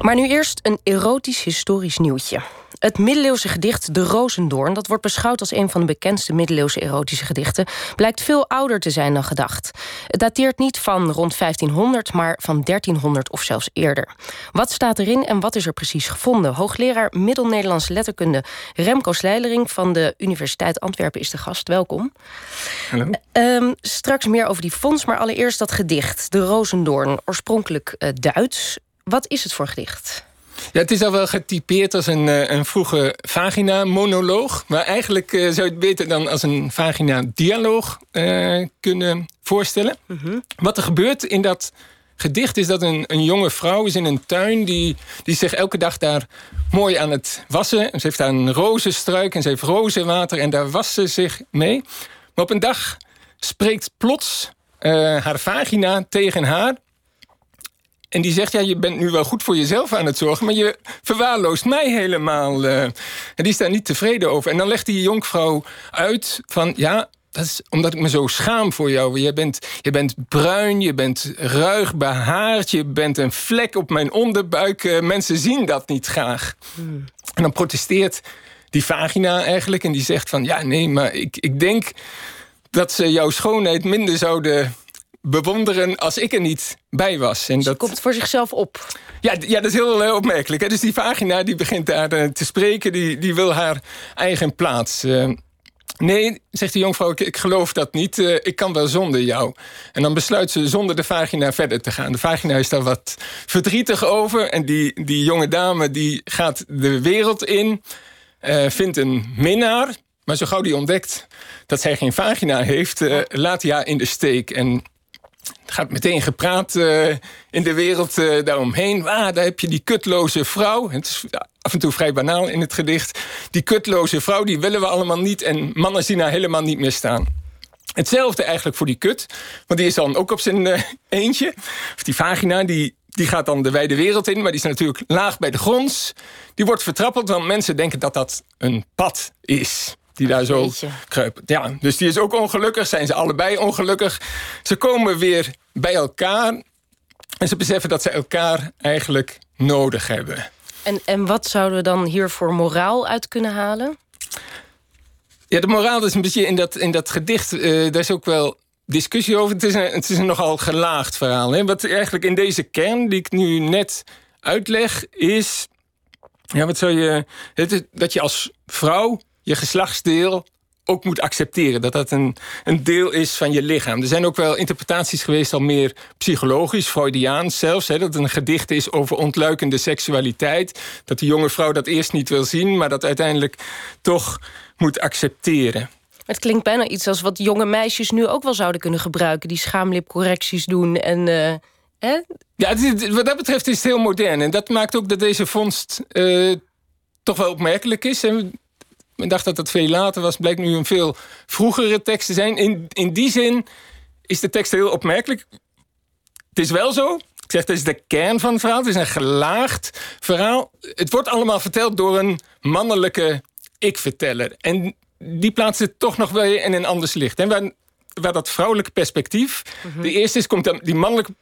Maar nu eerst een erotisch historisch nieuwtje. Het middeleeuwse gedicht De Rozendoorn, dat wordt beschouwd als een van de bekendste middeleeuwse erotische gedichten, blijkt veel ouder te zijn dan gedacht. Het dateert niet van rond 1500, maar van 1300 of zelfs eerder. Wat staat erin en wat is er precies gevonden? Hoogleraar Middel-Nederlands letterkunde Remco Slijlering van de Universiteit Antwerpen is de gast. Welkom. Hallo. Um, straks meer over die fonds, maar allereerst dat gedicht, De Rozendoorn, oorspronkelijk uh, Duits. Wat is het voor gedicht? Ja, het is al wel getypeerd als een, eh, een vroege vagina-monoloog. Maar eigenlijk uh, zou je het beter dan als een vagina-dialoog uh, kunnen voorstellen. Mm -hmm. Wat er gebeurt in dat gedicht is dat een, een jonge vrouw is in een tuin... Die, die zich elke dag daar mooi aan het wassen. Ze heeft daar een rozenstruik en ze heeft rozenwater... en daar wast ze zich mee. Maar op een dag spreekt plots haar vagina tegen haar... En die zegt, ja, je bent nu wel goed voor jezelf aan het zorgen... maar je verwaarloost mij helemaal. Uh, en die is daar niet tevreden over. En dan legt die jonkvrouw uit van... ja, dat is omdat ik me zo schaam voor jou. Je bent, je bent bruin, je bent ruig behaard... je bent een vlek op mijn onderbuik. Uh, mensen zien dat niet graag. Hmm. En dan protesteert die vagina eigenlijk... en die zegt van, ja, nee, maar ik, ik denk dat ze jouw schoonheid minder zouden bewonderen als ik er niet bij was. En dat komt voor zichzelf op. Ja, ja dat is heel opmerkelijk. Hè? Dus die vagina die begint daar uh, te spreken, die, die wil haar eigen plaats. Uh, nee, zegt de jonkvrouw, ik, ik geloof dat niet. ik kan wel zonder jou. En dan besluit ze zonder de vagina verder te gaan. De vagina is daar wat verdrietig over. En die, die jonge dame die gaat de wereld in, vindt een minnaar. Maar zo gauw die ontdekt dat zij geen vagina heeft, laat hij haar in de steek. En gaat meteen gepraat uh, in de wereld uh, daaromheen. Ah, daar heb je die kutloze vrouw. Het is af en toe vrij banaal in het gedicht. Die kutloze vrouw, die willen we allemaal niet. En mannen zien haar helemaal niet meer staan. Hetzelfde eigenlijk voor die kut. Want die is dan ook op zijn uh, eentje. Of die vagina, die, die gaat dan de wijde wereld in. Maar die is natuurlijk laag bij de grond. Die wordt vertrappeld, want mensen denken dat dat een pad is die daar zo kruipen. Ja, dus die is ook ongelukkig, zijn ze allebei ongelukkig. Ze komen weer bij elkaar en ze beseffen dat ze elkaar eigenlijk nodig hebben. En, en wat zouden we dan hier voor moraal uit kunnen halen? Ja, de moraal is een beetje in dat, in dat gedicht, uh, daar is ook wel discussie over. Het is een, het is een nogal gelaagd verhaal. Hè? Wat eigenlijk in deze kern, die ik nu net uitleg, is... Ja, wat zou je... Dat je als vrouw je geslachtsdeel ook moet accepteren. Dat dat een, een deel is van je lichaam. Er zijn ook wel interpretaties geweest al meer psychologisch, Freudiaans zelfs. Hè, dat het een gedicht is over ontluikende seksualiteit. Dat die jonge vrouw dat eerst niet wil zien, maar dat uiteindelijk toch moet accepteren. Het klinkt bijna iets als wat jonge meisjes nu ook wel zouden kunnen gebruiken. Die schaamlipcorrecties doen en... Uh, hè? Ja, wat dat betreft is het heel modern. En dat maakt ook dat deze vondst uh, toch wel opmerkelijk is. En men dacht dat het veel later was, blijkt nu een veel vroegere tekst te zijn. In, in die zin is de tekst heel opmerkelijk. Het is wel zo. Ik zeg, het is de kern van het verhaal. Het is een gelaagd verhaal. Het wordt allemaal verteld door een mannelijke ik-verteller. En die plaatst het toch nog wel in een anders licht. En waar, waar dat vrouwelijke perspectief... Mhm. De eerste is, komt dan die mannelijke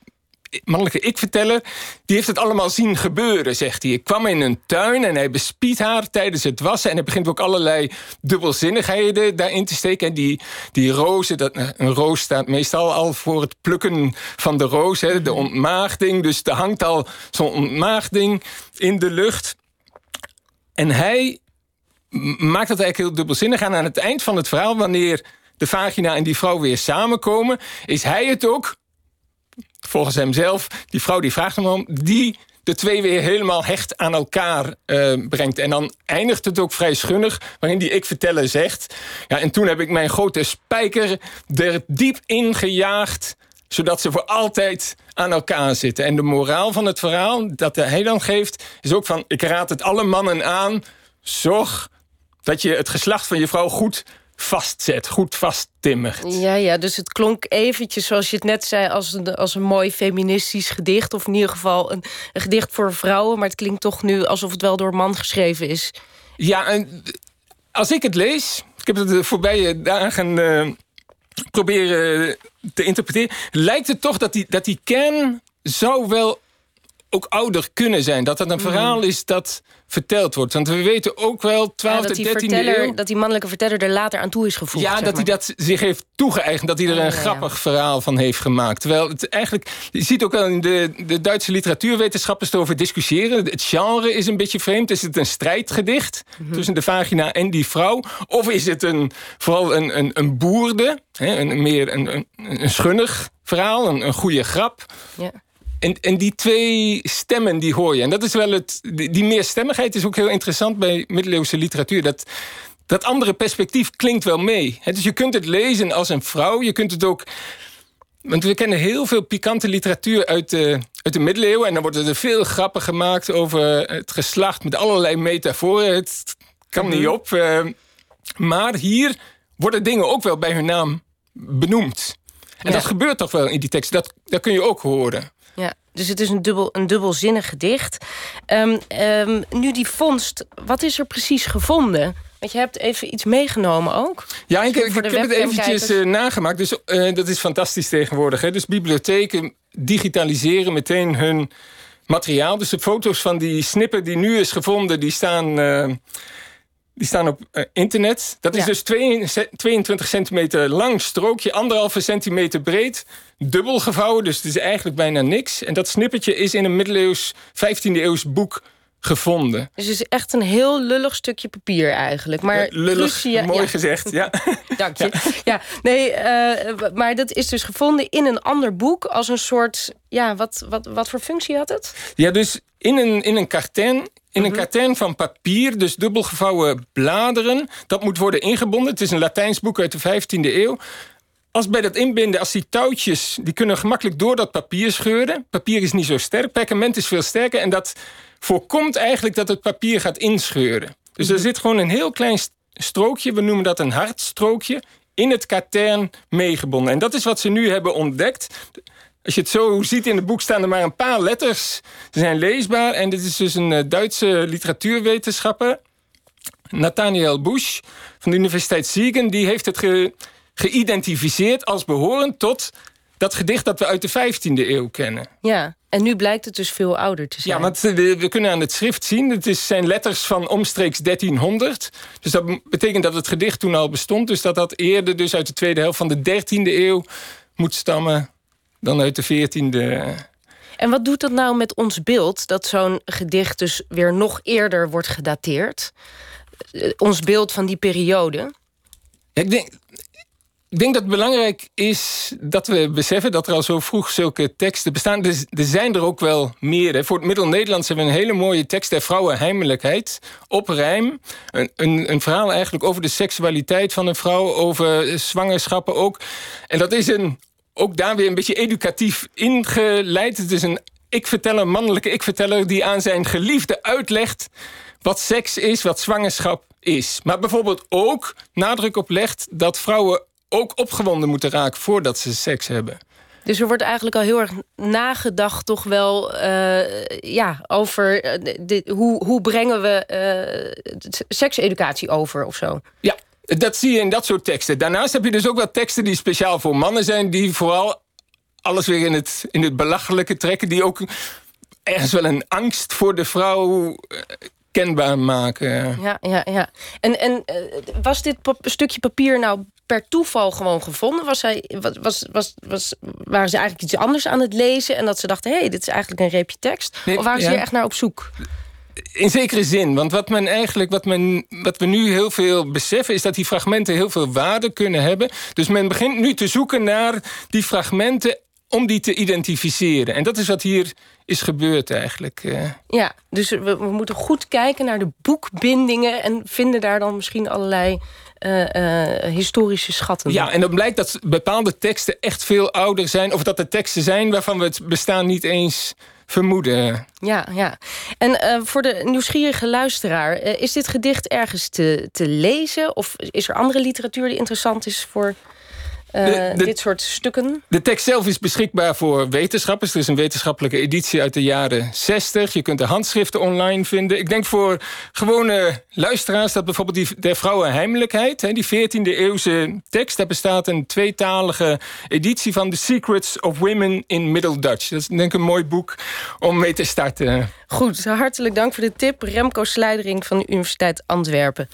mannelijke ik-verteller... die heeft het allemaal zien gebeuren, zegt hij. Ik kwam in een tuin en hij bespiedt haar tijdens het wassen... en hij begint ook allerlei dubbelzinnigheden daarin te steken. En die, die rozen, dat, een roos staat meestal al voor het plukken van de roos... Hè, de ontmaagding, dus er hangt al zo'n ontmaagding in de lucht. En hij maakt dat eigenlijk heel dubbelzinnig. En aan het eind van het verhaal, wanneer de vagina en die vrouw weer samenkomen... is hij het ook volgens hemzelf, die vrouw die vraagt hem om, die de twee weer helemaal hecht aan elkaar uh, brengt. En dan eindigt het ook vrij schunnig, waarin die ik-verteller zegt... Ja, en toen heb ik mijn grote spijker er diep in gejaagd... zodat ze voor altijd aan elkaar zitten. En de moraal van het verhaal dat hij dan geeft... is ook van, ik raad het alle mannen aan... zorg dat je het geslacht van je vrouw goed vastzet, goed vasttimmert. Ja, ja, dus het klonk eventjes, zoals je het net zei... als een, als een mooi feministisch gedicht. Of in ieder geval een, een gedicht voor vrouwen. Maar het klinkt toch nu alsof het wel door een man geschreven is. Ja, en als ik het lees... Ik heb het de voorbije dagen uh, proberen te interpreteren... lijkt het toch dat die, dat die kern zou wel ook ouder kunnen zijn. Dat het een mhm. verhaal is dat verteld wordt. Want we weten ook wel, 12e, ja, 13e eeuw... Dat die mannelijke verteller er later aan toe is gevoegd. Ja, dat hij dat zich heeft toegeëigend. Dat hij er een grappig verhaal van heeft gemaakt. Terwijl het eigenlijk... Je ziet ook wel in de, de Duitse literatuurwetenschappers erover discussiëren. Het genre is een beetje vreemd. Is het een strijdgedicht mhm. tussen de vagina en die vrouw? Of is het een, vooral een, een, een boerde? Hè, een, meer een, een, een schunnig verhaal, een, een goede grap. Ja. En, en die twee stemmen die hoor je. En dat is wel het. Die, meerstemmigheid is ook heel interessant bij middeleeuwse literatuur. Dat, dat andere perspectief klinkt wel mee. dus je kunt het lezen als een vrouw. Je kunt het ook. Want we kennen heel veel pikante literatuur uit de, uit de middeleeuwen. En dan worden er veel grappen gemaakt over het geslacht met allerlei metaforen. Het kan niet mhm. op. Uh, maar hier worden dingen ook wel bij hun naam benoemd. En dat gebeurt toch wel in die tekst. Dat, dat kun je ook horen. Dus het is een, dubbel, een dubbelzinnig gedicht. Um, um, nu die vondst, wat is er precies gevonden? Want je hebt even iets meegenomen ook. Ja, ik, ik, heb het eventjes uh, nagemaakt. Dus uh, dat is fantastisch tegenwoordig. Hè? Dus bibliotheken digitaliseren meteen hun materiaal. Dus de foto's van die snippen die nu is gevonden... die staan... Uh, die staan op uh, internet. Dat is dus 22 centimeter lang strookje, anderhalve centimeter breed, dubbel gevouwen. Dus het is eigenlijk bijna niks. En dat snippertje is in een middeleeuws, 15e eeuws boek gevonden. Dus het is echt een heel lullig stukje papier eigenlijk. Maar lullig, mooi gezegd, ja. Dank je. Ja, nee, uh, maar dat is dus gevonden in een ander boek... als een soort, ja, wat, wat, wat voor functie had het? Ja, dus in een, in een karten in een mhm. katern van papier, dus dubbelgevouwen bladeren. Dat moet worden ingebonden. Het is een Latijns boek uit de 15e eeuw. Als bij dat inbinden, als die touwtjes... die kunnen gemakkelijk door dat papier scheuren. Papier is niet zo sterk, perkament is veel sterker... en dat voorkomt eigenlijk dat het papier gaat inscheuren. Dus er mhm. zit gewoon een heel klein strookje... we noemen dat een hartstrookje... in het katern meegebonden. En dat is wat ze nu hebben ontdekt... Als je het zo ziet in het boek staan er maar een paar letters. Ze zijn leesbaar en dit is dus een eh, Duitse literatuurwetenschapper. Nathaniel Busch van de Universiteit Siegen. Die heeft het geïdentificeerd als behorend tot dat gedicht dat we uit de 15e eeuw kennen. Ja, en nu blijkt het dus veel ouder te zijn. Ja, want we, we kunnen aan het schrift zien... het is, zijn letters van omstreeks 1300. Dus dat betekent dat het gedicht toen al bestond. Dus dat dat eerder dus uit de tweede helft van de 13e eeuw moet stammen dan uit de 14e. En wat doet dat nou met ons beeld dat zo'n gedicht dus weer nog eerder wordt gedateerd? Eh, ons beeld van die periode? ik denk, ik denk dat het belangrijk is dat we beseffen dat er al zo vroeg zulke teksten bestaan. Er, er zijn er ook wel meer. Hè. Voor het Middel-Nederlands hebben we een hele mooie tekst der vrouwenheimelijkheid. Op rijm. Een, een, een, verhaal eigenlijk over de seksualiteit van een vrouw. Over zwangerschappen ook. En dat is een ook daar weer een beetje educatief ingeleid. Het is een ik-verteller, mannelijke ik-verteller... die aan zijn geliefde uitlegt wat seks is, wat zwangerschap is. Maar bijvoorbeeld ook nadruk op legt... dat vrouwen ook opgewonden moeten raken voordat ze seks hebben. Dus er wordt eigenlijk al heel erg nagedacht toch wel uh, ja, over uh, hoe, hoe brengen we uh, sekseducatie over of zo. Ja, dat zie je in dat soort teksten. Daarnaast heb je dus ook wel teksten die speciaal voor mannen zijn... die vooral alles weer in het, in het belachelijke trekken... die ook ergens wel een angst voor de vrouw eh, kenbaar maken. Ja, ja, ja. En, en eh, was dit stukje papier nou per toeval gewoon gevonden? Was hij, was, was, was, waren ze eigenlijk iets anders aan het lezen... en dat ze dachten, hé, hey, dit is eigenlijk een reepje tekst? of waren ze hier echt naar op zoek? In zekere zin. Want wat men eigenlijk, wat, men, wat we nu heel veel beseffen, is dat die fragmenten heel veel waarde kunnen hebben. Dus men begint nu te zoeken naar die fragmenten om die te identificeren. En dat is wat hier is gebeurd eigenlijk. Eh. Ja, dus we, we moeten goed kijken naar de boekbindingen... en vinden daar dan misschien allerlei uh, historische schatten. Ja, en dan blijkt dat bepaalde teksten echt veel ouder zijn... of dat er teksten zijn waarvan we het bestaan niet eens vermoeden. Ja, ja. En uh, voor de nieuwsgierige luisteraar... Uh, is dit gedicht ergens te, te lezen? Of is er andere literatuur die interessant is voor uh, dit soort stukken? De tekst zelf is beschikbaar voor wetenschappers. Er is een wetenschappelijke editie uit de jaren 60. Je kunt de handschriften online vinden. Ik denk voor gewone luisteraars dat bijvoorbeeld die der vrouwenheimelijkheid... die 14e eeuwse tekst, daar bestaat een tweetalige editie van The Secrets of Women in Middle Dutch. Dat is denk ik een mooi boek om mee te starten. Goed, hartelijk dank voor de tip. Remco Sluidering van de Universiteit Antwerpen.